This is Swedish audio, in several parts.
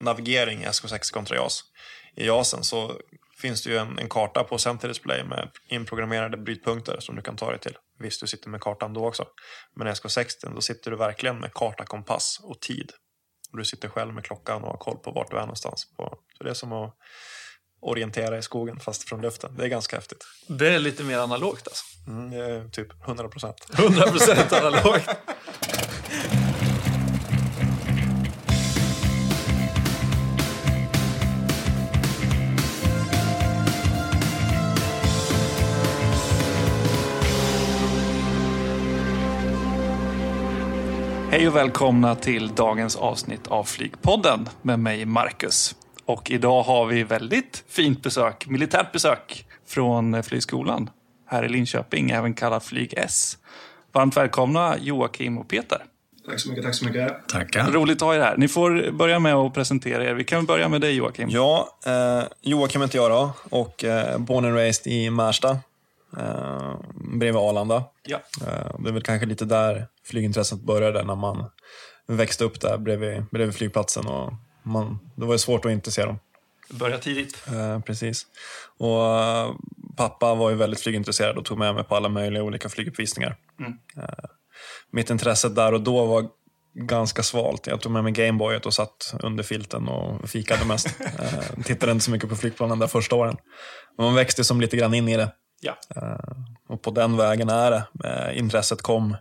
navigering i SK6 kontra JAS. I JASen så finns det ju en, en karta på center display med inprogrammerade brytpunkter som du kan ta dig till. Visst, du sitter med kartan då också. Men i SK60 då sitter du verkligen med karta, kompass och tid. Och du sitter själv med klockan och har koll på vart du är någonstans. På, så det är som att orientera i skogen fast från luften. Det är ganska häftigt. Det är lite mer analogt alltså? Mm, typ 100 procent. 100 procent analogt. Hej och välkomna till dagens avsnitt av Flygpodden med mig Marcus. Och idag har vi väldigt fint besök, militärt besök från Flygskolan här i Linköping, även kallat Flyg S. Varmt välkomna Joakim och Peter. Tack så mycket, tack så mycket. Tackar. Roligt att ha er här. Ni får börja med att presentera er. Vi kan börja med dig Joakim. Ja, eh, Joakim heter jag då och eh, born and raised i Märsta. Eh, bredvid Arlanda. Ja. Eh, det är väl kanske lite där flygintresset började när man växte upp där bredvid, bredvid flygplatsen. Och man, det var ju svårt att inte se dem. Börja tidigt. Eh, precis. Och eh, pappa var ju väldigt flygintresserad och tog med mig på alla möjliga olika flyguppvisningar. Mm. Eh, mitt intresse där och då var ganska svalt. Jag tog med mig Gameboyet och satt under filten och fikade mest. eh, tittade inte så mycket på flygplanen där första åren. Men man växte som lite grann in i det. Ja. Eh, och på den vägen är det. Eh, intresset kom,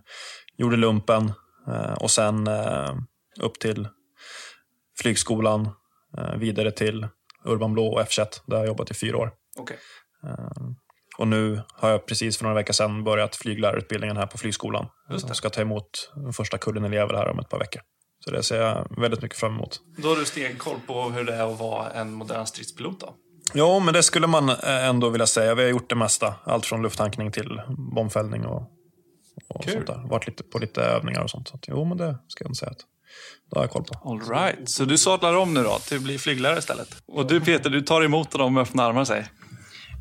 gjorde lumpen eh, och sen upp till flygskolan, vidare till Urban Blå och F21 där jag jobbat i fyra år. Eh, och nu har jag precis för några veckor sedan börjat flyglärarutbildningen här på flygskolan. Jag ska ta emot den första kullen elever här om ett par veckor. Så det ser jag väldigt mycket fram emot. Då har du stenkoll på hur det är att vara en modern stridspilot då? Ja, men det skulle man eh, ändå vilja säga. Vi har gjort det mesta. Allt från lufttankning till bombfällning och, och Kul. sånt där. Varit lite på lite övningar och sånt. Så att, jo, men det ska jag inte säga att det har jag koll på. All right. Så du sadlar om nu då till att bli flyglärare istället? Och du Peter, du tar emot dem med öppna armar säg.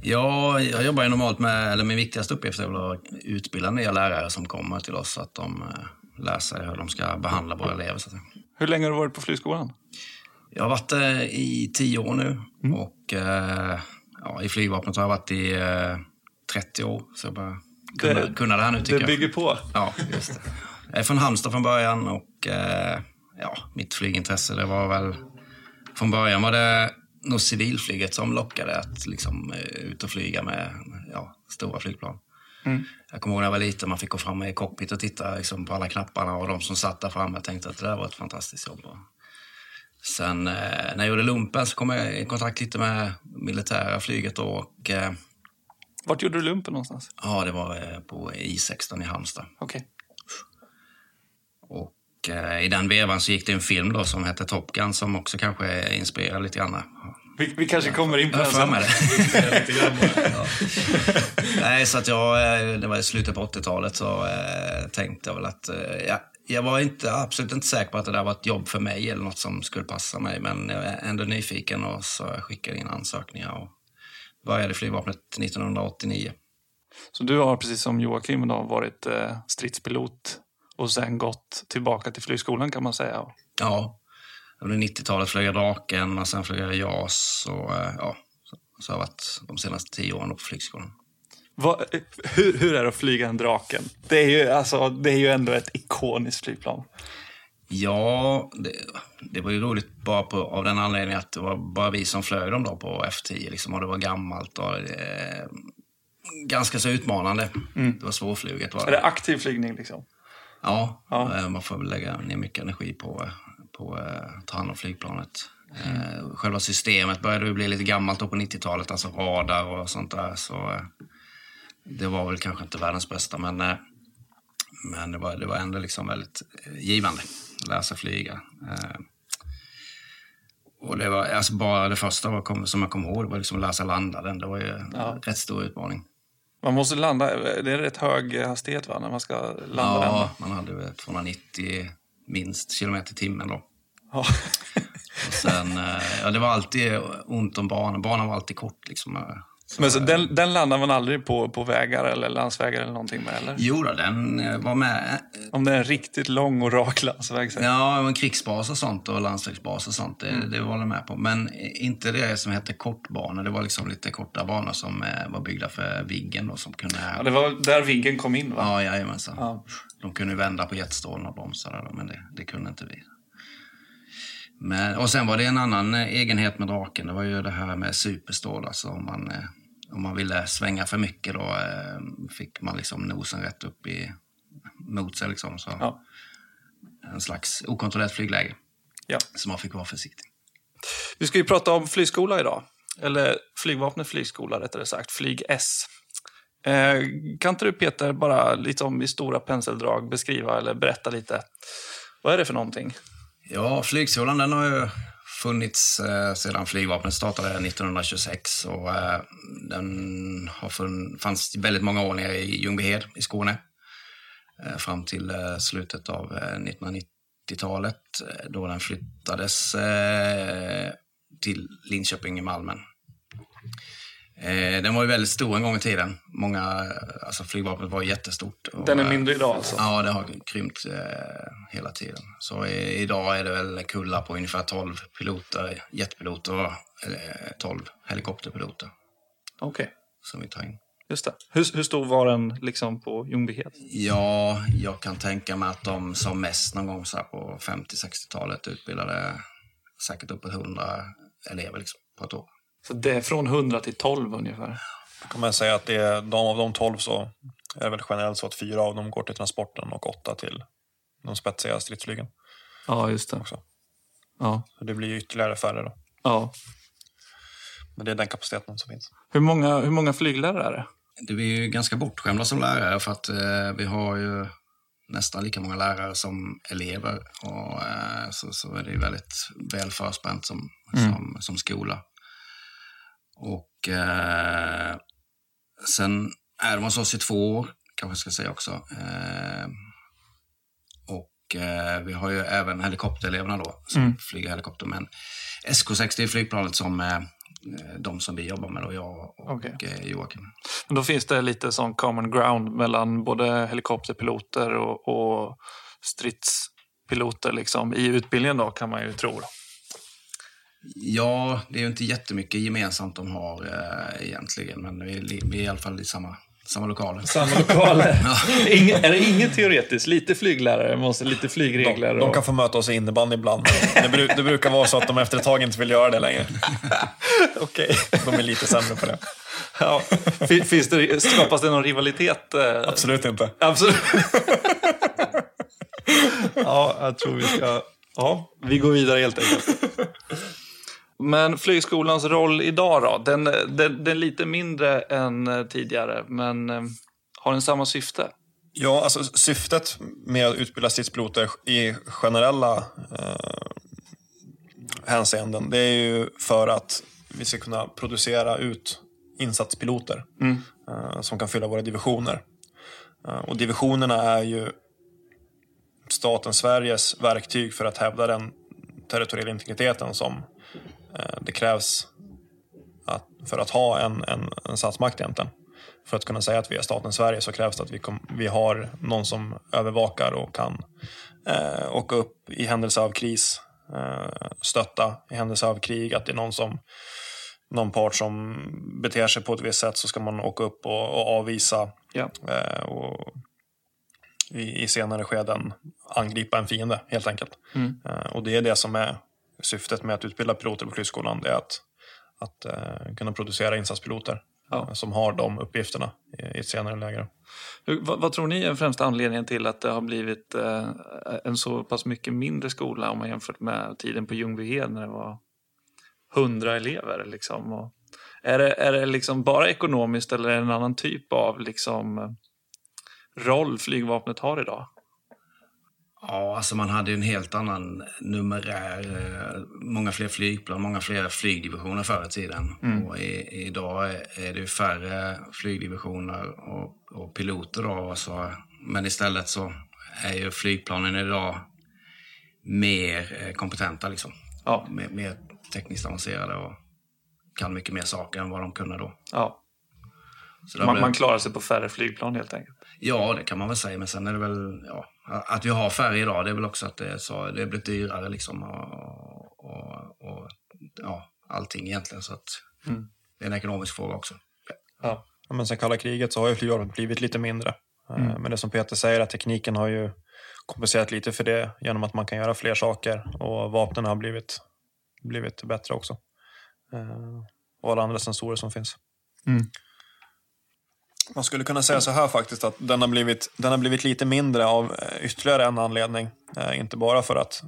Ja, jag jobbar ju normalt med, eller min viktigaste uppgift är att utbilda nya lärare som kommer till oss så att de eh, lär sig hur de ska behandla våra elever. Hur länge har du varit på flygskolan? Jag har varit eh, i tio år nu och eh, ja, i flygvapnet har jag varit i eh, 30 år. Så jag börjar kunna Det- kunna det här nu tycker Det bygger jag. på. Ja, just det. Jag är från Halmstad från början och eh, ja, mitt flygintresse det var väl... Från början var det nog civilflyget som lockade att liksom, eh, ut och flyga med ja, stora flygplan. Mm. Jag kommer ihåg när jag var liten, man fick gå fram i cockpit och titta liksom, på alla knapparna och de som satt där framme. Jag tänkte att det där var ett fantastiskt jobb. Sen eh, när jag gjorde lumpen så kom jag i kontakt lite med militära flyget och eh, Vart gjorde du lumpen någonstans? ja, det var eh, på I16 i Halmstad. Okej. Och eh, i den vevan så gick det en film då som hette Top Gun som också kanske är inspirerad lite grann. Vi, vi kanske kommer in på Jag den sen. mig det. Ja. Nej, så att jag, det var i slutet på 80-talet så eh, tänkte jag väl att eh, ja, jag var inte, absolut inte säker på att det där var ett jobb för mig eller något som skulle passa mig. Men jag är ändå nyfiken och så skickade in ansökningar och började flygvapnet 1989. Så du har precis som Joakim då varit eh, stridspilot och sen gått tillbaka till flygskolan kan man säga. Ja, under 90-talet flög jag Draken och sen flög jag JAS och eh, ja, så, så har jag varit de senaste tio åren på flygskolan. Vad, hur, hur är det att flyga en Draken? Det är ju, alltså, det är ju ändå ett ikoniskt flygplan. Ja, det, det var ju roligt bara på, av den anledningen att det var bara vi som flög dem då på F10 liksom, och det var gammalt och eh, ganska så utmanande. Det var svårfluget. Var Är det aktiv flygning liksom? Ja, Ja. eh, man får väl lägga ner mycket energi på, på eh, att ta hand om flygplanet. Eh, Själva systemet började ju bli lite gammalt då på 90-talet, alltså radar och sånt där. Så det var väl kanske inte världens bästa, men, eh, men det, var, det var ändå liksom väldigt eh, givande att lära sig flyga. Eh, Och det var alltså bara det första kom- som jag kommer ihåg, var liksom att lära sig landa den. Det var ju en Ja. rätt stor utmaning. Man måste landa, det är rätt hög hastighet va, när man ska landa den? Ja, va? man hade väl 290 minst kilometer i timmen då. Ja. Och sen, ja, det var alltid ont om banan. Banan var alltid kort. Liksom. Eh, Men så den, den landar man aldrig på, på vägar eller landsvägar eller någonting med, eller? Jo då, den eh, var med. Om det är en riktigt lång och rak landsväg. så- Ja, men krigsbas och sånt och landsvägsbas och sånt, det, det var jag med på. Men inte det som hette kortbanor. Det var liksom lite korta banor som eh, var byggda för Viggen då, som kunde... Ja, det var där Viggen kom in, va? Ja, jajamensan. Ja. De kunde vända på jetstrålen och bromsa där, men det, det kunde inte vi. Men, och sen var det en annan eh, egenhet med draken. Det var ju det här med superstål. Alltså om man, eh, om man ville svänga för mycket då eh, fick man liksom nosen rätt upp i, mot sig. Liksom, så Ja. En slags okontrollerat flygläge. Ja. Så man fick vara försiktig. Vi ska ju prata om flygskola idag. Eller flygvapnet flygskola rättare sagt. Flyg S. Eh, kan inte du Peter bara lite om i stora penseldrag beskriva eller berätta lite. Vad är det för någonting? Ja, flygskolan den har ju funnits eh, sedan flygvapnet startade 1926 och eh, den har fun- fanns väldigt många år nere i Ljungbyhed i Skåne eh, fram till eh, slutet av eh, 1990-talet eh, då den flyttades eh, till Linköping i Malmen. Eh, den var ju väldigt stor en gång i tiden. Många, eh, alltså flygvapnet var jättestort. Och, Den är eh, mindre idag alltså? Ja, det har krympt eh, hela tiden. Så i, idag är det väl kullar på ungefär 12 piloter, jetpiloter eh, 12 helikopterpiloter Okej, som vi tar in. just det. Hur, hur stor var den liksom på Ljungbyhed? Ja, jag kan tänka mig att de som mest någon gång så på 50-60-talet utbildade säkert upp 100 elever liksom, på ett år. Så det är från 100 till 12 ungefär. kan man säga att det är, de av de 12 så är det väl generellt så att fyra av dem går till transporten och åtta till de spetsiga stridsflygen. Ja, just det. Också. Ja. Så det blir ju ytterligare färre då. ja. Men det är den kapaciteten som finns. Hur, många, hur många flyglärare är det? Det vi är ju ganska bortskämda som lärare för att eh, vi har ju nästan lika många lärare som elever. Och, eh, så, så är det ju väldigt väl förspänt som, som, som skola. Och eh, sen är de hos oss i två år, kanske jag ska säga också. Eh, och eh, vi har ju även helikoptereleverna då, som Mm. flyger helikopter. Men SK60 är flygplanet som eh, de som vi jobbar med, då, jag och Okej. eh, Joakim. Men då finns det lite sån common ground mellan både helikopterpiloter och, och stridspiloter liksom, i utbildningen då, kan man ju tro. Ja, det är ju inte jättemycket gemensamt de har eh, egentligen, men vi, är- vi är i alla fall i samma, samma lokaler. Samma lokaler. Ingen, är det inget teoretiskt? Lite flyglärare, måste lite De, flygregler. de och... kan få möta oss i innebandy ibland. Det, bru- det brukar vara så att de efter ett tag inte vill göra det längre. Okej. De är lite sämre på det. Ja. Fin- Finns det, skapas det någon rivalitet? eh? Absolut inte. Absolut. ja, jag tror vi ska... Ja, vi går vidare helt enkelt. Men flygskolans roll idag då? Den, den, den är lite mindre än eh, tidigare, men eh, har den samma syfte? Ja, alltså syftet med att utbilda stridspiloter i generella eh, hänseenden, det är ju för att vi ska kunna producera ut insatspiloter eh, som kan fylla våra divisioner. Eh, och divisionerna är ju staten Sveriges verktyg för att hävda den territoriella integriteten som det krävs att, för att ha en, en, en statsmakt egentligen. För att kunna säga att vi är staten Sverige så krävs det att vi, kom, vi har någon som övervakar och kan eh, åka upp i händelse av kris, eh, stötta i händelse av krig, att det är någon som någon part som beter sig på ett visst sätt så ska man åka upp och, och avvisa Ja. eh, och i, i senare skeden angripa en fiende helt enkelt. Mm. Eh, och det är det som är syftet med att utbilda piloter på flygskolan. Är att, att eh, kunna producera insatspiloter Ja. eh, som har de uppgifterna i, i ett senare läge. Hur, vad, vad tror ni är främsta anledningen till att det har blivit eh, en så pass mycket mindre skola om man jämfört med tiden på Ljungbyhed när det var 100 elever? Liksom, och är det, är det liksom bara ekonomiskt eller är det en annan typ av liksom, roll flygvapnet har idag? Ja, alltså man hade en helt annan numerär. eh, Många fler flygplan, många fler flygdivisioner förr i tiden. Och i, idag är det färre flygdivisioner och, och piloter. Då, så, men istället så är ju flygplanen idag mer eh, kompetenta. Liksom. Ja, Mer, mer tekniskt avancerade och kan mycket mer saker än vad de kunde då. ja. Man, blev- man klarar sig på färre flygplan helt enkelt. Ja, det kan man väl säga. Men sen är det väl, ja, att vi har färre idag, det är väl också att det, är så, det har blivit dyrare liksom. Och, och, och ja, allting egentligen. Så att Mm. det är en ekonomisk fråga också. Ja. Ja, men sen kalla kriget så har ju flygvapnet blivit lite mindre. Eh, Mm. Men det som Peter säger, att tekniken har ju kompenserat lite för det genom att man kan göra fler saker och vapnen har blivit, blivit bättre också. Eh, Och alla andra sensorer som finns. Mm. Man skulle kunna säga så här faktiskt att den har blivit, den har blivit lite mindre av eh, ytterligare en anledning. Eh, Inte bara för att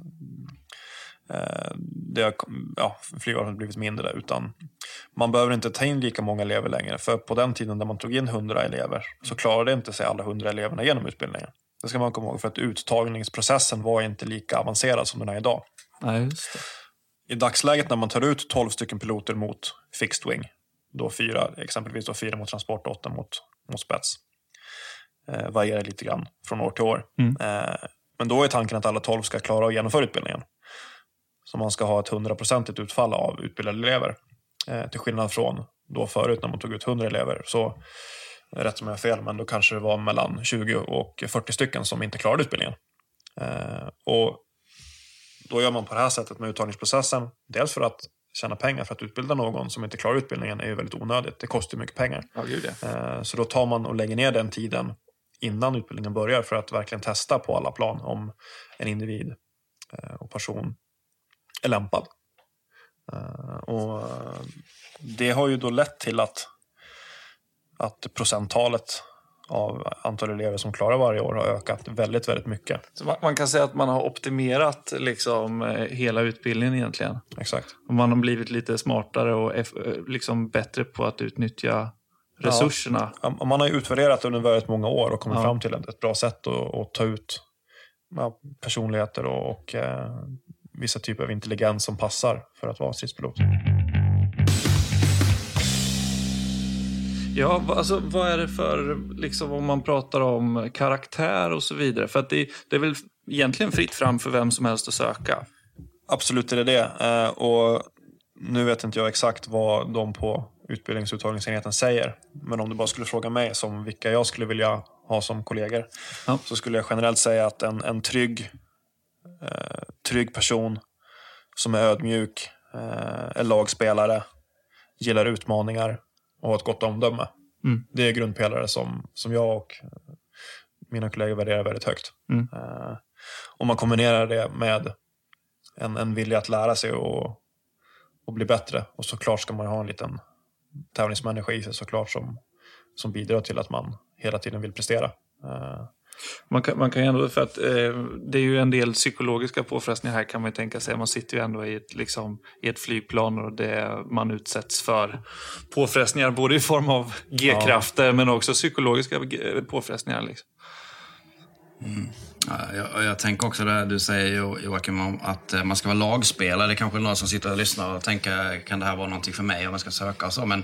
eh, det har, ja, flygvapnet blivit mindre utan man behöver inte ta in lika många elever längre. För på den tiden när man tog in 100 elever så klarade inte sig alla 100 eleverna genom utbildningen. Det ska man komma ihåg för att uttagningsprocessen var inte lika avancerad som den är idag. Det. I dagsläget när man tar ut 12 stycken piloter mot fixed wing, då fyra, exempelvis då fyra mot transport och åtta mot, mot spets. Eh, varierar lite grann från år till år. Mm. Eh, men då är tanken att alla 12 ska klara att genomföra utbildningen. Så man ska ha ett hundraprocentigt utfall av utbildade elever. Eh, till skillnad från då förut när man tog ut 100 elever. Så, rätt som jag har fel, men då kanske det var mellan 20 och 40 stycken som inte klarade utbildningen. Eh, och då gör man på det här sättet med uttagningsprocessen. Dels för att tjäna pengar, för att utbilda någon som inte klarar utbildningen är ju väldigt onödigt. Det kostar ju mycket pengar. Ja, gud ja. Eh, Så då tar man och lägger ner den tiden innan utbildningen börjar för att verkligen testa på alla plan om en individ eh, och person är lämpad. Eh, Och det har ju då lett till att, att procenttalet av antal elever som klarar varje år har ökat väldigt, väldigt mycket. Man, man kan säga att man har optimerat liksom, eh, hela utbildningen egentligen. Exakt. Och man har blivit lite smartare och eh, liksom bättre på att utnyttja resurserna. Ja, Man har utvärderat under väldigt många år och kommit Ja. fram till ett, ett bra sätt att, att ta ut ja, personligheter och, och eh, vissa typer av intelligens som passar för att vara stridspilot. Ja, alltså vad är det för, liksom om man pratar om karaktär och så vidare? För att det, det är väl egentligen fritt fram för vem som helst att söka. Absolut är det det. Eh, och nu vet inte jag exakt vad de på utbildningsuttagningsenheten säger. Men om du bara skulle fråga mig som vilka jag skulle vilja ha som kollegor Ja. så skulle jag generellt säga att en, en trygg, eh, trygg person som är ödmjuk, eh, är lagspelare, gillar utmaningar och har ett gott omdöme. Mm. Det är grundpelare som, som jag och eh, mina kollegor värderar väldigt högt. Mm. Eh, om man kombinerar det med en, en vilja att lära sig och, och bli bättre. Och såklart ska man ha en liten tävlingsmänniska i sig såklart som, som bidrar till att man hela tiden vill prestera. Eh, Man kan, man kan ju ändå, för att eh, det är ju en del psykologiska påfrestningar här kan man ju tänka sig. Man sitter ju ändå i ett, liksom, i ett flygplan och det, man utsätts för påfrestningar både i form av G-krafter men också psykologiska g- påfrestningar. Liksom. Ja, jag, jag tänker också det du säger Jo- Joakim om att eh, man ska vara lagspelare. Det är kanske någon som sitter och lyssnar och tänker kan det här vara någonting för mig om jag ska söka och så. Men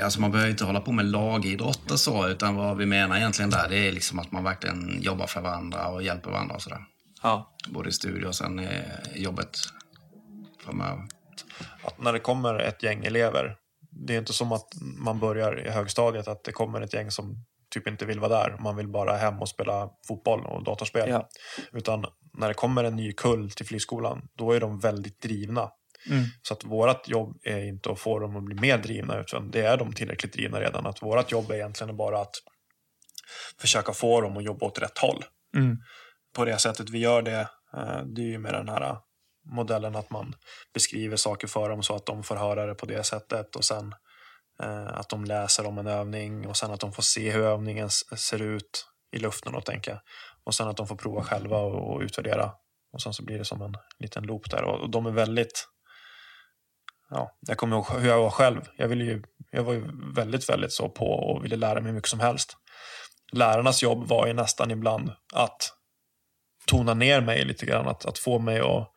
alltså, man behöver inte hålla på med lagidrott och så. Utan vad vi menar egentligen där det är liksom att man verkligen jobbar för varandra och hjälper varandra och sådär. Ja. Både i studier och sen i jobbet framöver. att när det kommer ett gäng elever, det är inte som att man börjar i högstadiet att det kommer ett gäng som typ inte vill vara där. Man vill bara hem och spela fotboll och datorspel. Ja. Utan när det kommer en ny kull till flygskolan, då är de väldigt drivna. Mm. Så att vårt jobb är inte att få dem att bli mer drivna, utan det är de tillräckligt drivna redan. Att vårt jobb är egentligen bara att försöka få dem att jobba åt rätt håll. Mm. På det sättet vi gör det, eh, det är ju med den här modellen att man beskriver saker för dem så att de får höra det på det sättet och sen eh, att de läser om en övning och sen att de får se hur övningen ser ut i luften och tänka och sen att de får prova själva och, utvärdera och sen så blir det som en liten loop där och de är väldigt ja, jag kommer ihåg hur jag var själv. Jag, ville ju, jag var ju väldigt, väldigt så på och ville lära mig mycket som helst. Lärarnas jobb var ju nästan ibland att tona ner mig lite grann, att, att få mig att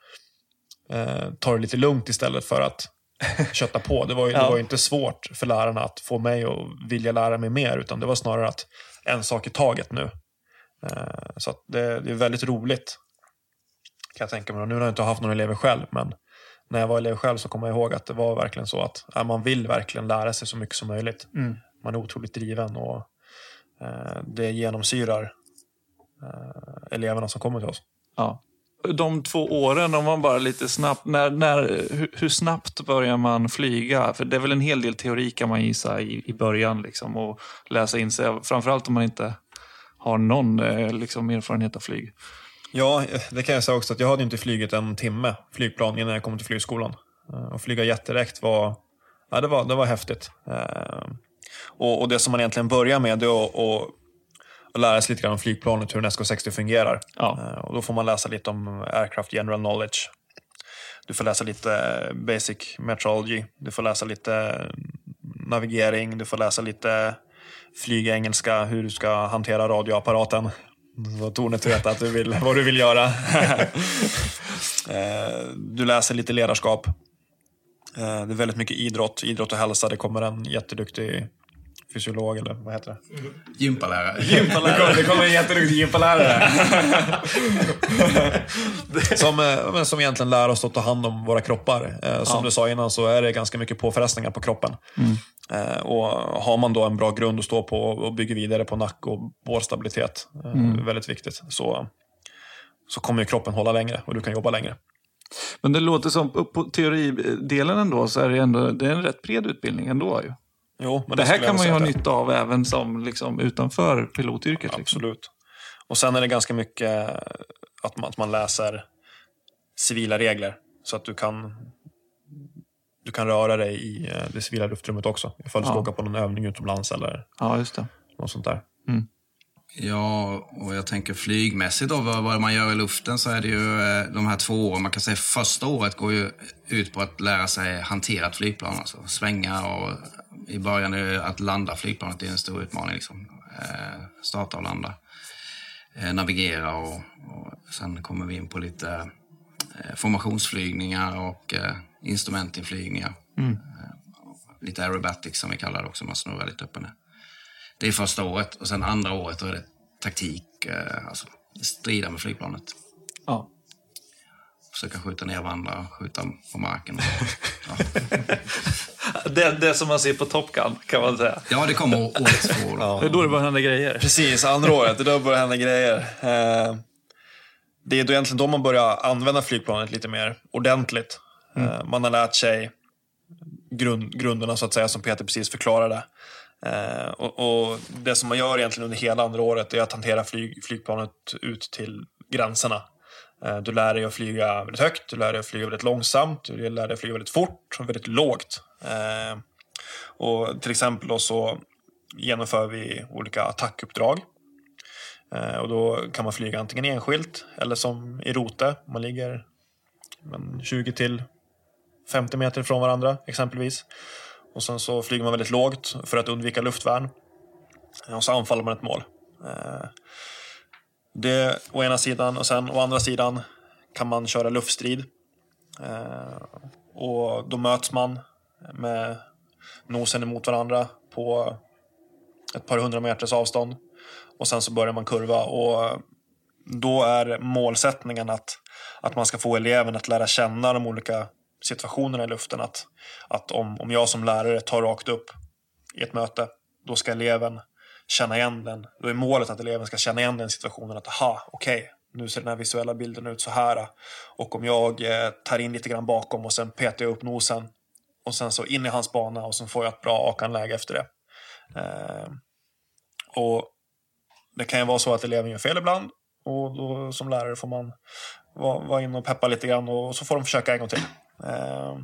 eh, ta det lite lugnt istället för att kötta på. Det var, ju, det Ja. var ju inte svårt för lärarna att få mig att vilja lära mig mer, utan det var snarare att en sak i taget nu. Eh, så det, det är väldigt roligt, kan jag tänka mig. Och nu har jag inte haft några elever själv, men när jag var elev själv så kommer jag ihåg att det var verkligen så att ja, man vill verkligen lära sig så mycket som möjligt. Mm. man är otroligt driven och eh, det genomsyrar eh, eleverna som kommer till oss. Ja. De två åren, om man bara lite snabbt, när, när, hur, hur, snabbt börjar man flyga? För det är väl en hel del teori kan man gissa i, i början liksom, och läsa in sig, framförallt om man inte har någon eh, liksom, erfarenhet av flyg. Ja, det kan jag säga också att jag hade inte flugit en timme flygplan innan jag kom till flygskolan. Och eh, flyga jätteräkt var, ja, det var, det var häftigt. Eh, och, och det som man egentligen börjar med är att, att, att lära sig lite grann om flygplanet, hur en SK60 fungerar. Ja. Eh, och då får man läsa lite om aircraft general knowledge. Du får läsa lite basic metrology, du får läsa lite navigering, du får läsa lite flygengelska, hur du ska hantera radioapparaten. Så tornet vet att du vill, vad du vill göra. du läser lite ledarskap. Det är väldigt mycket idrott, idrott och hälsa. Det kommer en jätteduktig fysiolog eller vad heter det? Gympalärare. Gympalärare. Det kommer en jätteduktig gympalärare. som, eh, som egentligen lär oss att ta hand om våra kroppar. Eh, som ja. du sa innan så är det ganska mycket påfrestningar på kroppen. Mm. Eh, och har man då en bra grund att stå på och bygger vidare på nack och bårstabilitet, mm. väldigt viktigt, så, så kommer kroppen hålla längre och du kan jobba längre. Men det låter som, på teoridelen ändå, så är det, ändå, det är en rätt bred utbildning ändå. Ju. Jo, men det, det här kan man ju ha nytta av även som liksom, utanför pilotyrket. Liksom. Absolut. Och sen är det ganska mycket att man, att man läser civila regler så att du kan du kan röra dig i eh, det civila luftrummet också. Ifall du ska ja. åka på någon övning utomlands eller ja, just det. något sånt där. Mm. Ja, och jag tänker flygmässigt då, vad man gör i luften så är det ju eh, de här två åren. Man kan säga första året går ju ut på att lära sig hantera ett flygplan. Alltså svänga och i början är det att landa flygplanet är en stor utmaning. Liksom. Eh, starta och landa. Eh, navigera och, och sen kommer vi in på lite eh, formationsflygningar och eh, instrumentinflygningar. Mm. Eh, lite aerobatics som vi kallar det också, man snurrar lite upp och ner. Det är första året och sen andra året då är det taktik, eh, alltså strida med flygplanet. Ja. Försöka skjuta ner varandra, skjuta på marken. Ja. det, det som man ser på Top Gun, kan man säga. Ja, det kommer år två. Ja. Det är då det börjar hända grejer. Precis, andra året. Det är då det börjar hända grejer. Eh, det är då egentligen då man börjar använda flygplanet lite mer ordentligt. Mm. Man har lärt sig grund, grunderna, så att säga, som Peter precis förklarade. Eh, och, och, Det som man gör egentligen under hela andra året är att hantera flyg, flygplanet ut till gränserna. Eh, du lär dig att flyga väldigt högt, du lär dig att flyga väldigt långsamt, du lär dig att flyga väldigt fort och väldigt lågt. Eh, och till exempel så genomför vi olika attackuppdrag. Eh, och då kan man flyga antingen enskilt eller som i rote. Man ligger 20 till 50 meter från varandra exempelvis. Och sen så flyger man väldigt lågt för att undvika luftvärn. Eh, och så anfaller man ett mål. Eh, det å ena sidan och sen å andra sidan kan man köra luftstrid. Eh, och då möts man med nosen emot varandra på ett par hundra meters avstånd. Och sen så börjar man kurva och då är målsättningen att, att man ska få eleven att lära känna de olika situationerna i luften. Att, att om, om jag som lärare tar rakt upp i ett möte, då ska eleven känna igen den. Då är målet att eleven ska känna igen den situationen. Att aha, okej, okay, nu ser den här visuella bilden ut så här. Och om jag eh, tar in lite grann bakom och sen petar jag upp nosen och sen så in i hans bana och sen får jag ett bra akanläge efter det. Eh, och det kan ju vara så att eleven gör fel ibland och då som lärare får man vara, var inne och peppa lite grann och så får de försöka en gång till. Eh,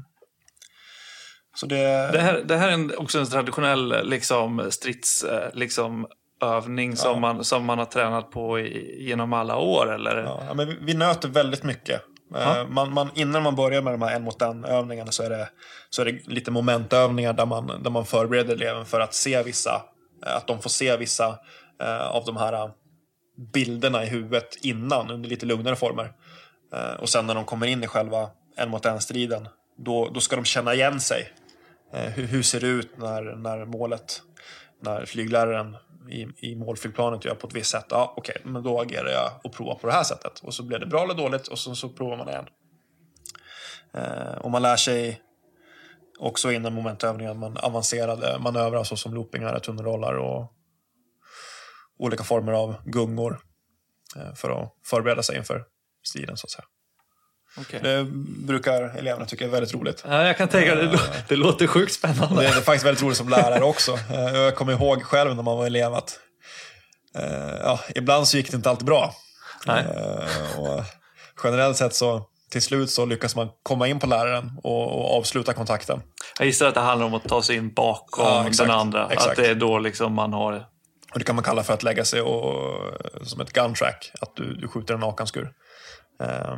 så det... Det, här, det här är också en traditionell liksom, stridsövning liksom, övning som, man, som man har tränat på i, genom alla år? Eller? Ja, men vi, vi nöter väldigt mycket. Ja. Man, man, innan man börjar med de här en mot en övningarna så är det, så är det lite momentövningar där man, där man förbereder eleven för att se vissa, eh, att de får se vissa eh, av de här bilderna i huvudet innan under lite lugnare former. Eh, och sen när de kommer in i själva en mot en striden då, då ska de känna igen sig Eh, hur, hur ser det ut när, när målet, när flygläraren i, i målflygplanet gör på ett visst sätt. Ja, okej, okay, men då agerar jag och provar på det här sättet. Och så blir det bra eller dåligt och så, så provar man igen. Eh, och man lär sig också innan momentövningen, man avancerade manövrar såsom loopingar, tunnelrollar och olika former av gungor eh, för att förbereda sig inför striden så att säga. Okay. Det brukar eleverna tycka är väldigt roligt. Ja, jag kan tänka det, det låter sjukt spännande. Det är faktiskt väldigt roligt som lärare också. Eh, jag kommer ihåg själv när man var elev att eh, ja, ibland så gick det inte alltid bra. Nej. Och generellt sett så till slut så lyckas man komma in på läraren och, och avsluta kontakten. Jag gissar att det handlar om att ta sig in bakom Ja, exakt. den andra. Exakt. Att det är då liksom man har... Och det kan man kalla för att lägga sig och, som ett gun track, att du, du skjuter en akanskur. Eh,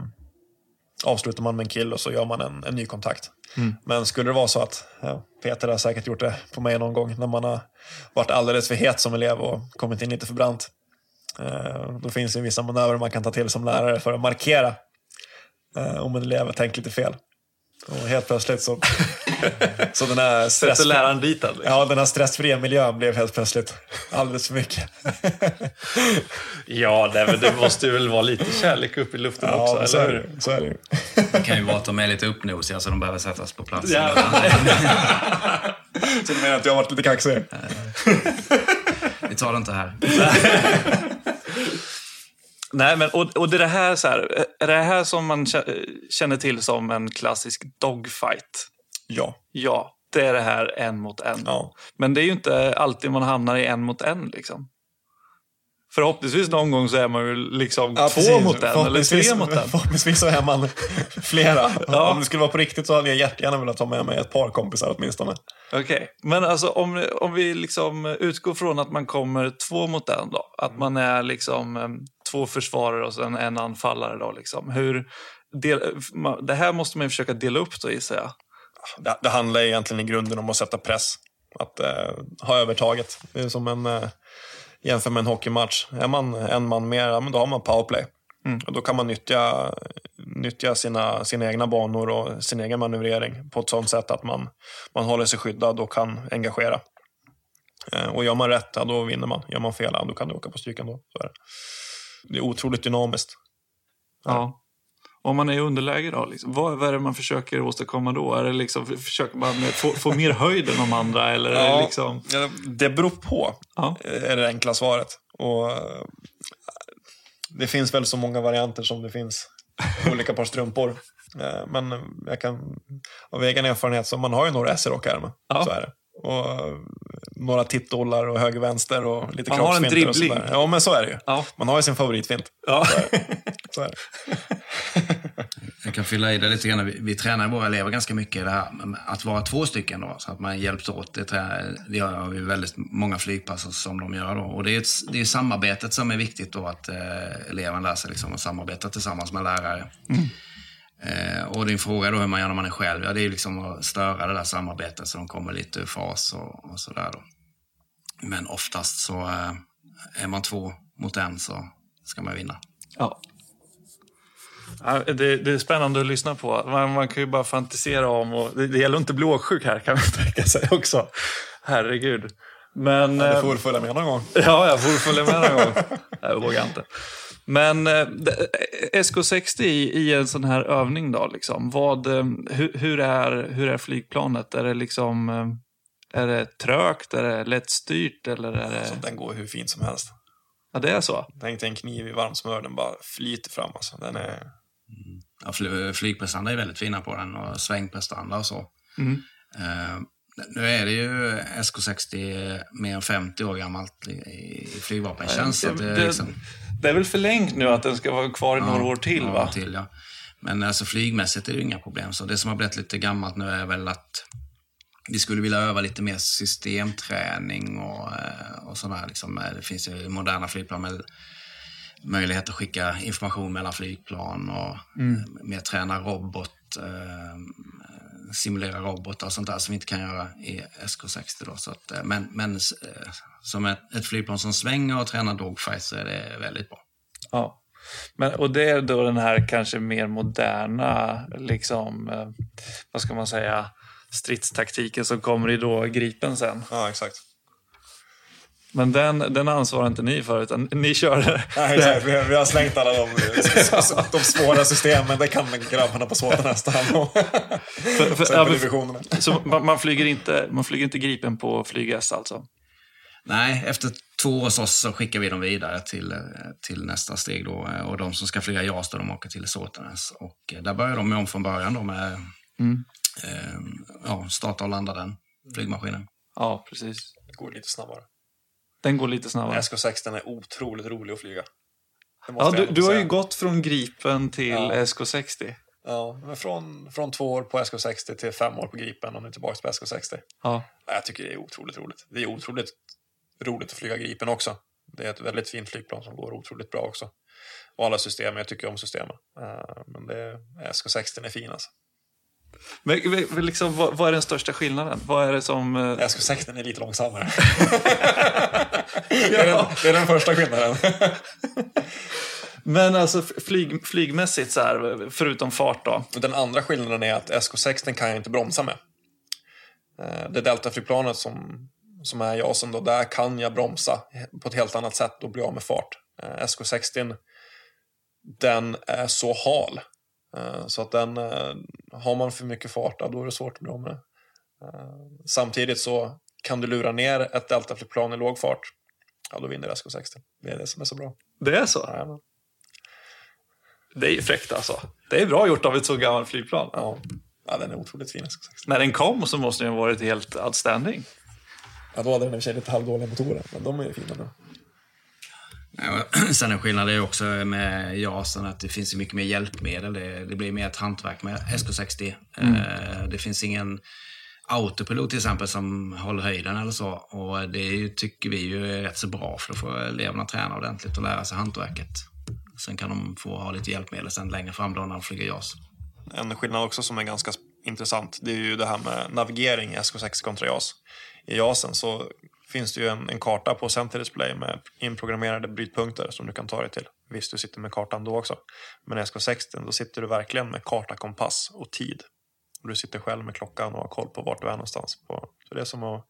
avslutar man med en kill och så gör man en, en ny kontakt. Men skulle det vara så att, ja, Peter har säkert gjort det på mig någon gång, när man har varit alldeles för het som elev och kommit in lite för brant. Eh, då finns det vissa manövrer man kan ta till som lärare för att markera eh, om en elev tänker lite fel. Och helt plötsligt så, så den här stress, Sätter läraren dit alltså. ja, den här stressfria miljön blev helt plötsligt alldeles för mycket. Ja, det, men det måste väl vara lite kärlek upp i luften Ja, också, så eller är hur? det, så är det. Det kan ju vara att de är lite uppnosiga så de behöver sättas på plats. Ja. Så du menar att jag har varit lite kaxig? Vi tar det inte här. Nej, men och, och det är det här, så här, är det här som man kä- känner till som en klassisk dogfight? Ja. Ja, det är det här en mot en. ja. Men det är ju inte alltid man hamnar i en mot en liksom. Förhoppningsvis någon gång så är man ju liksom Ja, två precis. mot en eller tre mot en. Förhoppningsvis så är man flera. Ja. Om det skulle vara på riktigt så hade jag jättegärna velat ta med mig ett par kompisar åtminstone. Okej, men alltså om, om vi liksom utgår från att man kommer två mot en då. Att man är liksom två försvarare och sen en anfallare då liksom. Hur, del, det här måste man ju försöka dela upp då gissar jag. Det, det handlar egentligen i grunden om att sätta press. Att eh, ha övertaget. Det är som en, eh, jämför med en hockeymatch. Är man en man mer, ja, men då har man powerplay. Mm. Och då kan man nyttja, nyttja sina, sina egna banor och sin egen manövrering på ett sådant sätt att man, man håller sig skyddad och kan engagera. Eh, och gör man rätt, ja, då vinner man. Gör man fel, ja, då kan du åka på stryk ändå. Så är det. det är otroligt dynamiskt. Ja. Om man är i underläge då, liksom, vad, vad är det man försöker åstadkomma då? Är det liksom, försöker man få, få mer höjd än de andra? Eller är det liksom... Ja, det beror på, Ja. är det enkla svaret. Och, eh, det finns väl så många varianter som det finns olika par strumpor. Eh, Men jag kan, av egen erfarenhet, så man har ju några S i rockärmen. Ja. Så är det. Och eh, några tittollar och höger-vänster och lite Man har en dribbling. Ja, men så är det ju. Ja. Man har ju sin favoritfint. Ja. Så är det. Jag kan fylla i det lite grann. Vi, vi tränar våra elever ganska mycket i det här att vara två stycken då, så att man hjälps åt. Det tränar, vi har ju väldigt många flygpass som de gör då. Och det är, ett, det är samarbetet som är viktigt då, att eh, eleven lär sig liksom att samarbeta tillsammans med lärare. Eh, och din fråga då hur man gör när man är själv, ja det är liksom att störa det där samarbetet så de kommer lite ur fas och, och sådär då. Men oftast så eh, är man två mot en så ska man vinna. Ja. Ja, det, det är spännande att lyssna på. Man, man kan ju bara fantisera om, och det, det gäller att inte bli åksjuk här kan man tänka sig också. Herregud. Men, Du eh, får väl följa med någon gång. ja, jag får följa med någon gång. Jag vågar inte. Men eh, det- SK60 i, en sån här övning då, liksom, vad, eh, hur, hur, är, hur är flygplanet? Är det liksom, eh, är det trögt, är det lättstyrt eller är det... Så den går hur fint som helst. Ja, det är så? Tänk dig en kniv i varmt smör, den bara flyter fram. Alltså. Den är... Ja, fly, flygprestanda är väldigt fina på den och svängprestanda och så. Mm. Eh, nu är det ju SK60 mer än 50 år gammalt i, flygvapentjänst. det, är det, liksom, det är väl förlängt nu att den ska vara kvar i några år till några va? Till, ja. Men alltså flygmässigt är det ju inga problem. Så det som har blivit lite gammalt nu är väl att vi skulle vilja öva lite mer systemträning och, eh, och sådär. Liksom. Det finns ju moderna flygplan med möjlighet att skicka information mellan flygplan och mer träna robot, eh, simulera robotar och sånt där som vi inte kan göra i SK60. Då. Så att, eh, men men eh, som ett, ett flygplan som svänger och tränar dogfight så är det väldigt bra. Ja. Men, och det är då den här kanske mer moderna, liksom, eh, vad ska man säga, stridstaktiken som kommer i då Gripen sen. Ja, exakt. Men den, den ansvarar inte ni för, utan ni kör... Nej, exakt. Vi, vi har slängt alla de, de svåra systemen. Det kan grabbarna på Såtenäs ta hand om. Ja, så man, man, flyger inte, man flyger inte Gripen på flyg S alltså? Nej, efter två år hos oss så skickar vi dem vidare till, till nästa steg. Då. Och de som ska flyga JAS, då, de åker till Såtenäs. Och eh, där börjar de med om från början då med Mm. eh, ja, starta och landa den flygmaskinen. Ja, precis. Det går lite snabbare. Den går lite snabbare. SK16 är otroligt rolig att flyga. Ja, du, du har ju gått från Gripen till Ja. SK60. Ja, men från, från två år på SK60 till fem år på Gripen och nu tillbaka på SK60. Ja. Ja, Jag tycker det är otroligt roligt. Det är otroligt roligt att flyga Gripen också. Det är ett väldigt fint flygplan som går otroligt bra också. Och alla system, jag tycker om systemen. Eh, Men det, SK60 är fin alltså. Men liksom, vad, vad är den största skillnaden? Vad är det som... eh, SK60 är lite långsammare. det, är den, det är den första skillnaden. Men alltså flyg, flygmässigt, så här, förutom fart då? Den andra skillnaden är att SK60 kan jag inte bromsa med. Eh, Det Delta-flygplanet som, som är JASen då, där kan jag bromsa på ett helt annat sätt och bli av med fart. Eh, SK60 den är så hal. eh, Så att den, har man för mycket fart, då är det svårt att bli av med Samtidigt så kan du lura ner ett Delta-flygplan i låg fart, ja då vinner SK60. Det är det som är så bra. Det är så? Jajamän. Det är ju fräckt alltså. Det är bra gjort av ett så gammalt flygplan. Ja, ja den är otroligt fin SK60. När den kom så måste den ha varit helt outstanding. Ja, då hade den i och för sig lite halvdåliga motorer, men de är ju fina nu. Ja, Sen en skillnad är ju också med JASen att det finns ju mycket mer hjälpmedel. Det, det blir mer ett hantverk med SK60. Eh, Det finns ingen autopilot till exempel som håller höjden eller så. Och det är ju, tycker vi ju är rätt så bra för då får eleverna träna ordentligt och lära sig hantverket. Sen kan de få ha lite hjälpmedel sen längre fram då när de flyger JAS. En skillnad också som är ganska intressant, det är ju det här med navigering i SK6 kontra JAS. I JASen så finns det ju en, en karta på Center Display med inprogrammerade brytpunkter som du kan ta dig till. Visst, du sitter med kartan då också. Men i SK60 då sitter du verkligen med karta, kompass och tid. Och du sitter själv med klockan och har koll på vart du är någonstans. På. Så det är som att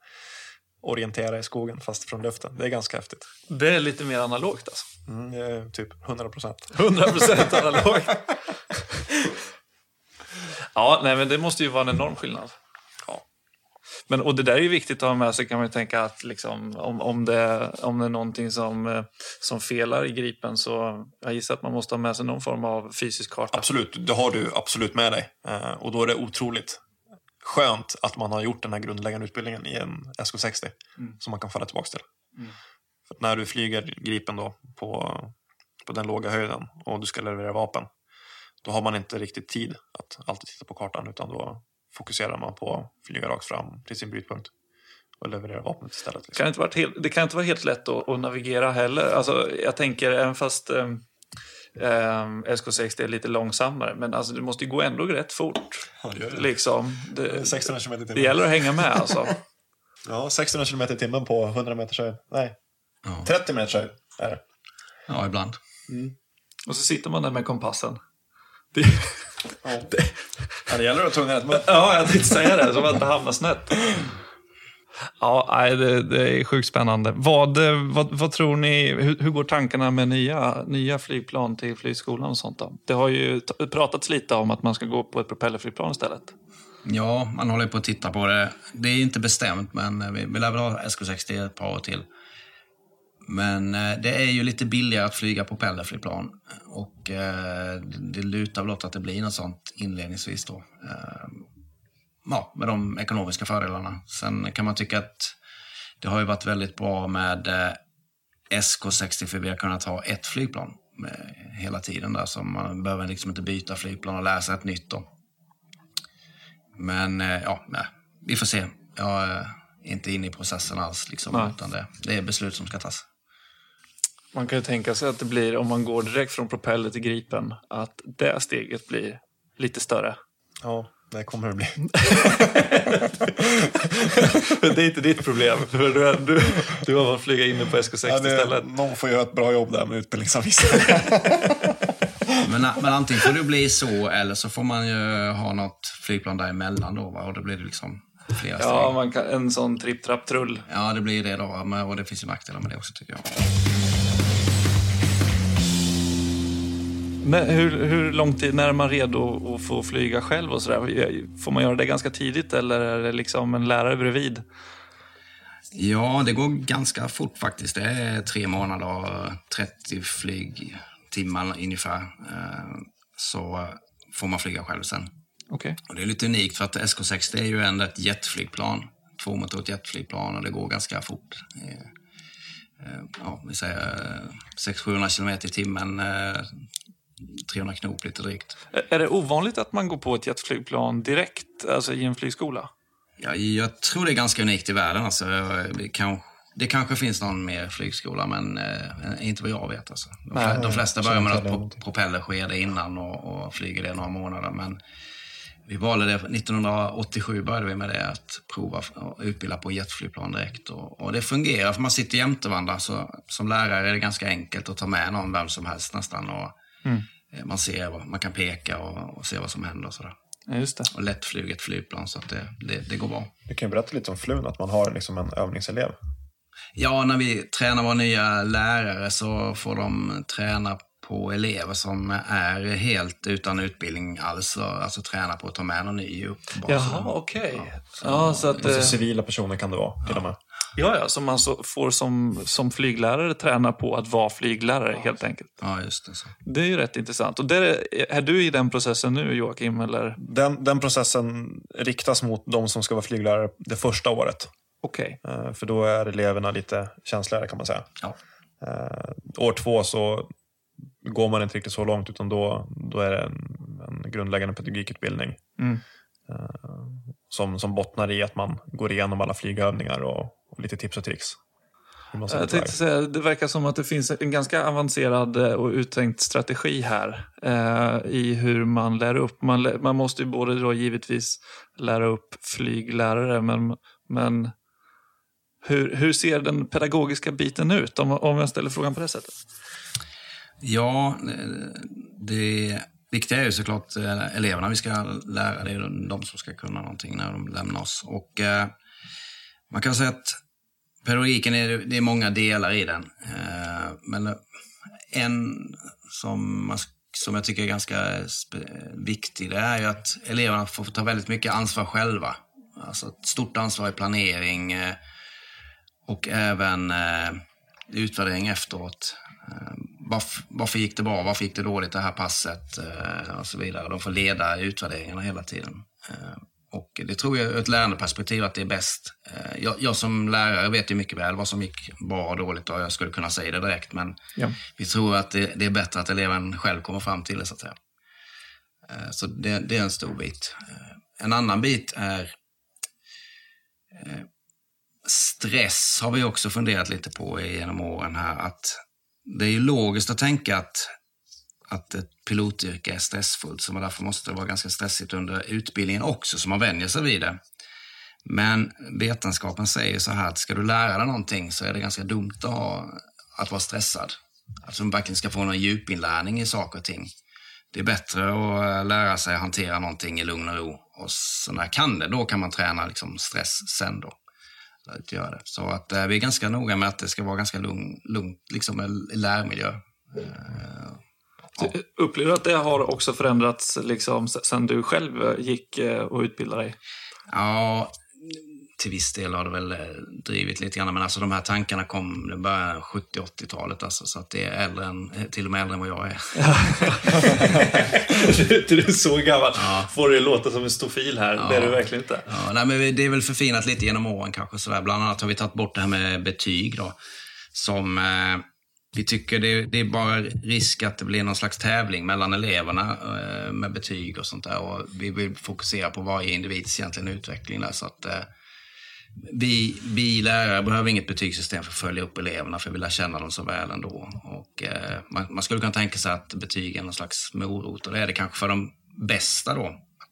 orientera i skogen fast från luften. Det är ganska häftigt. Det är lite mer analogt alltså. Mm, det är typ 100 procent. 100% analogt. ja, nej, men det måste ju vara en enorm skillnad. Men, och det där är ju viktigt att ha med sig kan man tänka att liksom, om, om, det, om det är någonting som, eh, som felar i gripen så jag gissar att man måste ha med sig någon form av fysisk karta. Absolut, det har du absolut med dig. Eh, och då är det otroligt skönt att man har gjort den här grundläggande utbildningen i en SK60 som man kan falla tillbaka till. För att när du flyger Gripen då på, på den låga höjden och du ska leverera vapen då har man inte riktigt tid att alltid titta på kartan utan då fokuserar man på att flyga rakt fram till sin brytpunkt och leverera vapnet istället. Det Liksom. kan inte vara helt, det kan inte vara helt lätt att, att navigera heller. Alltså, jag tänker, även fast um, SK60 är lite långsammare, men alltså, det måste ju gå ändå rätt fort. Ja, det det. Liksom. Det är Det, 600 km det gäller att hänga med alltså. Ja, 600 km i timmen på 100 meters höjd. Nej, Ja, 30 meters höjd är det. ja ibland. Och så sitter man där med kompassen. Det, Ja. Det gäller att ha tungan rätt mun. ja, jag tänkte säga det, så man inte hamnar snett. Ja, nej, det, det är sjukt spännande. Vad, vad, vad tror ni, hur, hur går tankarna med nya, nya flygplan till flygskolan och sånt då? Det har ju pratats lite om att man ska gå på ett propellerflygplan istället. Ja, man håller på att titta på det. Det är inte bestämt, men vi, vi lär väl ha SK60 ett par år till. Men eh, det är ju lite billigare att flyga propellerflygplan och eh, det lutar väl åt att det blir något sånt inledningsvis då. Eh, ja, med de ekonomiska fördelarna. Sen kan man tycka att det har ju varit väldigt bra med eh, SK60 för vi har kunnat ha ett flygplan med, hela tiden där så man behöver liksom inte byta flygplan och läsa ett nytt då. Men eh, ja, nej, vi får se. Jag är inte inne i processen alls. Liksom, Nej. utan det, det är beslut som ska tas. Man kan ju tänka sig att det blir, om man går direkt från propeller till Gripen, att det steget blir lite större. Ja, det kommer det bli. det är inte ditt problem, för du, du, du har fått flyga inne på SK60 Ja, det, istället. någon får göra ett bra jobb där med utbildningsanvisningen. Men, men antingen får det bli så eller så får man ju ha något flygplan däremellan då. Va? Och då blir det liksom flera Ja, steg. man kan, en sån tripp-trapp-trull. Ja, det blir det då. Men- Och det finns ju nackdelar med det också tycker jag. Men hur, hur lång tid, när är man redo att få flyga själv och sådär? Får man göra det ganska tidigt eller är det liksom en lärare bredvid? Ja, det går ganska fort faktiskt. Det är tre månader och 30 flygtimmar ungefär. Eh, Så får man flyga själv sen. Okej. Och det är lite unikt för att SK60 är ju ändå ett jetflygplan. Tvåmotorigt jetflygplan och det går ganska fort. Eh, eh, Ja, vi säger 600-700 kilometer i timmen. Eh, 300 knop lite drygt. Är- det ovanligt att man går på ett jetflygplan direkt, alltså i en flygskola? Ja, jag tror det är ganska unikt i världen. Alltså, det, kan, det kanske finns någon mer flygskola, men eh, inte vad jag vet. Alltså. De, Nej, de flesta börjar med inte något propellerskede innan och, och flyger det några månader. Men vi valde det, 1987 började vi med det, att prova och utbilda på jetflygplan direkt. Och, och det fungerar, för man sitter jämte varandra. Så, som lärare är det ganska enkelt att ta med någon, vem som helst nästan. Och, eh, Man ser, man kan peka och, och se vad som händer. Och, sådär. Ja, just det. och lättflyget flygplan, så att det, det, det går bra. Du kan ju berätta lite om flun, att man har liksom en övningselev. Ja, när vi tränar våra nya lärare så får de träna på elever som är helt utan utbildning alls. Alltså träna på att ta med någon ny upp. Jaha, så. okej. Ja, så att... Alltså, eh, civila personer kan det vara, till och med. Ja, ja, som man så får som, som flyglärare träna på att vara flyglärare helt enkelt. Ja, just det. Så. Det är ju rätt intressant. Och där är, är du i den processen nu Joakim, eller? Den, den processen riktas mot de som ska vara flyglärare det första året. Okej. Eh, För då är eleverna lite känsligare kan man säga. Ja. Eh, år två så går man inte riktigt så långt utan då, då är det en, en grundläggande pedagogikutbildning. Mm. Eh, som, som bottnar i att man går igenom alla flygövningar och, och lite tips och tricks. Jag tänkte säga, det verkar som att det finns en ganska avancerad eh, och uttänkt strategi här eh, i hur man lär upp. Man, lä- man måste ju både då givetvis lära upp flyglärare, men, men hur, hur ser den pedagogiska biten ut? Om, om jag ställer frågan på det sättet. Ja, eh, det viktiga är ju såklart eh, eleverna vi ska lära. Det är de som ska kunna någonting när de lämnar oss. Och eh, man kan säga att pedagogiken, är, det är många delar i den. Eh, men eh, en som, man, som jag tycker är ganska viktig, det är ju att eleverna får ta väldigt mycket ansvar själva. Alltså ett stort ansvar i planering eh, och även utvärdering efteråt. Varför, varför gick det bra? Varför gick det dåligt det här passet? Och så vidare. De får leda utvärderingarna hela tiden. Och det tror jag ur ett lärandeperspektiv att det är bäst. Eh, jag, jag som lärare vet ju mycket väl vad som gick bra och dåligt och jag skulle kunna säga det direkt. Men Ja. vi tror att det, det är bättre att eleven själv kommer fram till det så att säga. Eh, så det, det är en stor bit. Eh, en annan bit är stress har vi också funderat lite på genom åren här. Att det är ju logiskt att tänka att, att ett pilotyrke är stressfullt, så man därför måste det vara ganska stressigt under utbildningen också, så man vänjer sig vid det. Men vetenskapen säger så här att ska du lära dig någonting så är det ganska dumt att, ha, att vara stressad. Att du verkligen ska få någon djupinlärning i saker och ting. Det är bättre att eh, lära sig att hantera någonting i lugn och ro. Och så när kan det, då kan man träna liksom stress sen då att göra det. Så att eh, vi är ganska noga med att det ska vara ganska lugn, lugnt, liksom eh, en lärmiljö. Eh, så, Upplever du att det har också förändrats liksom, sen du själv eh, gick eh, och utbildade dig? ja, till viss del har det väl eh, drivit lite grann, men alltså de här tankarna kom i början av 70-80-talet, alltså, så att det är äldre än, till och med äldre än vad jag är. du är så gammal. Ja. Får det låta som en stofil här. Det är du verkligen inte. Ja, nej, men det är väl förfinat lite genom åren kanske. Sådär. Bland annat har vi tagit bort det här med betyg då. Som eh, vi tycker det, det är bara risk att det blir någon slags tävling mellan eleverna eh, med betyg och sånt där. Och vi vill fokusera på varje individs egentligen utveckling där. Så att, eh, vi, vi lärare behöver inget betygssystem för att följa upp eleverna, för vi lär känna dem så väl ändå. Och, eh, man, man skulle kunna tänka sig att betyg är någon slags morot, och det är det kanske för de bästa då.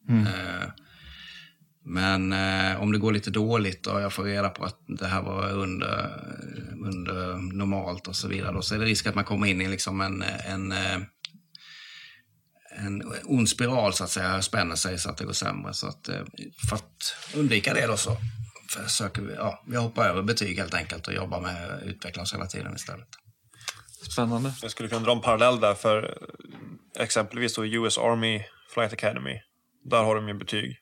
Eh, men eh, om det går lite dåligt och jag får reda på att det här var under, under normalt och så vidare, då så är det risk att man kommer in i liksom en, en, eh, en ond spiral så att säga, spänner sig så att det går sämre. Så att, eh, för att undvika det då så försöker vi, ja, vi hoppar över betyg helt enkelt och jobbar med att utveckla oss hela tiden istället. Spännande. Jag skulle kunna dra en parallell där för eh, exempelvis då US Army Flight Academy. Där har de ju betyg.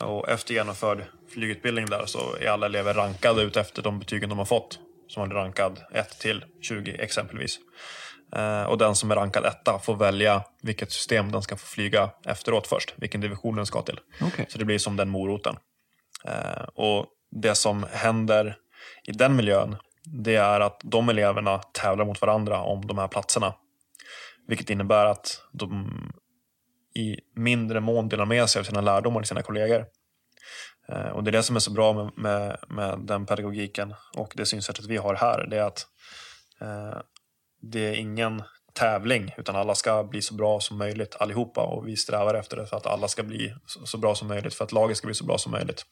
Och efter genomförd flygutbildning där så är alla elever rankade ut efter de betygen de har fått. Som är rankad 1 till 20 exempelvis. Eh, och den som är rankad etta får välja vilket system den ska få flyga efteråt först. Vilken division den ska till. Okej. Så det blir som den moroten. Eh, och det som händer i den miljön det är att de eleverna tävlar mot varandra om de här platserna. Vilket innebär att de i mindre mån delar med sig av sina lärdomar till sina kollegor. Eh, och det är det som är så bra med, med, med den pedagogiken och det synsättet vi har här. Det är att eh, det är ingen tävling utan alla ska bli så bra som möjligt allihopa och vi strävar efter det för att alla ska bli så, så bra som möjligt för att laget ska bli så bra som möjligt.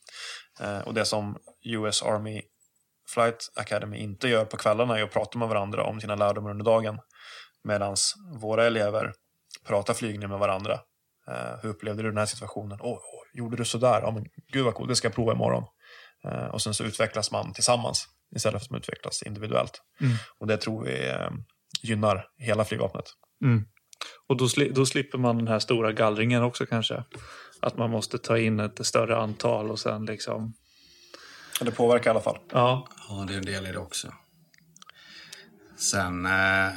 Eh, och det som US Army Flight Academy inte gör på kvällarna är att prata med varandra om sina lärdomar under dagen. Medan våra elever pratar flygning med varandra. Eh, hur upplevde du den här situationen? Åh, åh, gjorde du sådär? Ja, men gud vad coolt, det ska jag prova imorgon. Eh, och sen så utvecklas man tillsammans istället för att man utvecklas individuellt. Mm. Och det tror vi eh, gynnar hela flygvapnet. Mm. Och då, sli- då slipper man den här stora gallringen också kanske. Att man måste ta in ett större antal och sen liksom... Det påverkar i alla fall. Ja, Ja, det är en del i det också. Sen eh,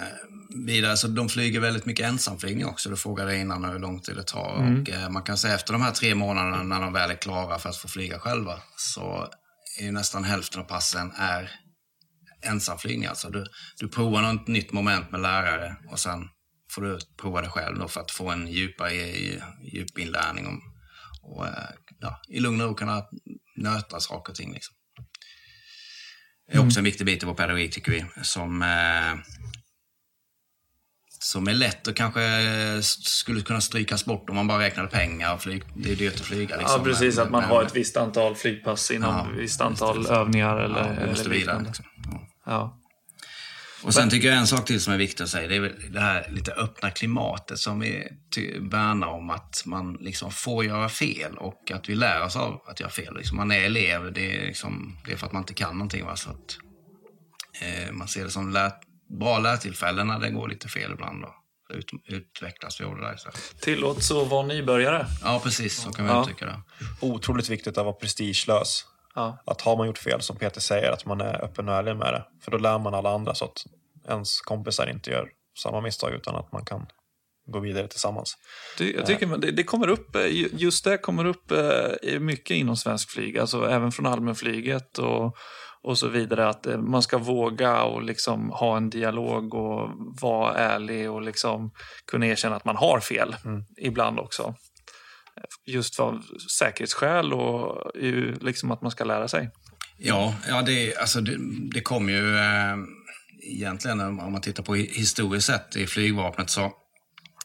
vidare, så de flyger väldigt mycket ensamflygning också. Du frågade innan hur lång tid det tar. Och, eh, man kan säga efter de här tre månaderna när de väl är klara för att få flyga själva så är ju nästan hälften av passen är ensamflygning. Alltså du, du provar något nytt moment med lärare och sen får du prova det själv för att få en djupare djupinlärning om, och eh, ja, i lugn och ro kunna nöta saker och ting. Liksom. Det är också en viktig bit i vår pedagogik tycker vi. Som, eh, som är lätt och kanske skulle kunna strykas bort om man bara räknade pengar. Och flyg, det är dyrt att flyga. Liksom. ja precis. Men- Att man men- har ett visst antal flygpass inom Ja, ett visst antal övningar eller, ja, eller måste vidare. Liksom. Ja. Ja. Och sen tycker jag en sak till som är viktig att säga, det är väl det här lite öppna klimatet som vi värnar om att man liksom får göra fel och att vi lär oss av att göra fel. Liksom man är elev, det är, liksom, det är för att man inte kan någonting. Va? Så att, eh, man ser det som lär, bra lärtillfällen när det går lite fel ibland. Då. Ut, utvecklas vi av det där istället. Tillåts att vara nybörjare. Ja, precis. Så kan vi Ja. uttrycka det. Otroligt viktigt att vara prestigelös. Ja. Att har man gjort fel, som Peter säger, att man är öppen och ärlig med det. För då lär man alla andra så att ens kompisar inte gör samma misstag utan att man kan gå vidare tillsammans. Det, jag tycker man- det, det kommer upp, eh, ju- just det kommer upp eh, mycket inom svensk flyg, alltså även från allmänflyget och, och så vidare. Att eh, man ska våga och liksom ha en dialog och vara ärlig och liksom kunna erkänna att man har fel ibland också. Just för säkerhetsskäl och ju liksom att man ska lära sig. Ja, ja det, alltså det, det kom ju eh, egentligen om man tittar på hi- historiskt sett i flygvapnet så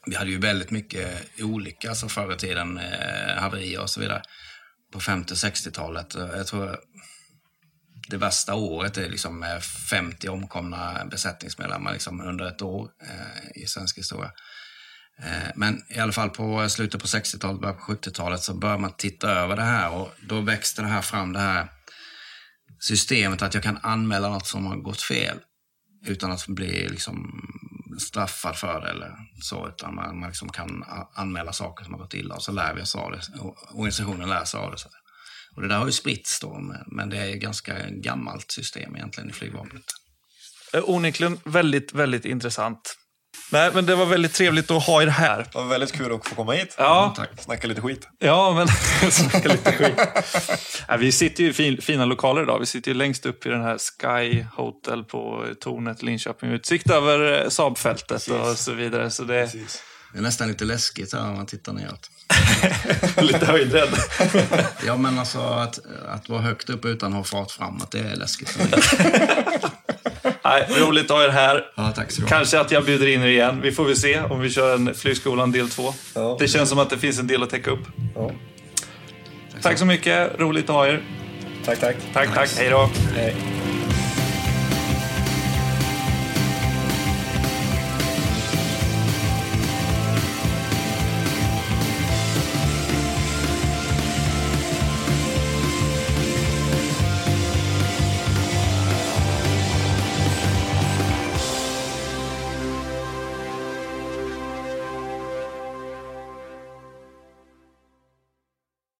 vi hade ju väldigt mycket olika alltså förr i tiden, eh, haverier och så vidare på 50 och 60-talet. Eh, Jag tror det värsta året är liksom eh, 50 omkomna besättningsmedlemmar liksom under ett år eh, i svensk historia. Eh, Men i alla fall på slutet på 60-talet, början på 70-talet så började man titta över det här och då växte det här fram det här systemet att jag kan anmäla något som har gått fel utan att bli liksom straffad för det eller så. Utan man, man liksom kan anmäla saker som har gått illa och så lär vi oss av det. Och organisationen lär sig av det. Och det där har ju spritts då, men- det är ett ganska gammalt system egentligen i flygvapnet. Eh, Onekligen väldigt, väldigt intressant. Nej, men det var väldigt trevligt att ha er här. Det var väldigt kul att få komma hit. Ja, Tack. Snacka lite skit. Ja, men snacka lite skit. Ja, vi sitter ju i fin, fina lokaler idag. Vi sitter ju längst upp i den här Sky Hotel på tornet Linköping. Utsikt över eh, Saabfältet och så vidare. Så det är Det är nästan lite läskigt här om man tittar neråt. lite höjdrädd. Ja, men alltså att, att vara högt upp utan att ha fart framåt, det är läskigt för mig. Nej, roligt att ha er här. Ja, tack så. Kanske att jag bjuder in er igen. Vi får väl se om vi kör en Flygskolan del två. Ja. Det känns som att det finns en del att täcka upp. Ja. Tack så mycket. Roligt att ha er. Tack, tack. Tack, tack. Hej då. Hej.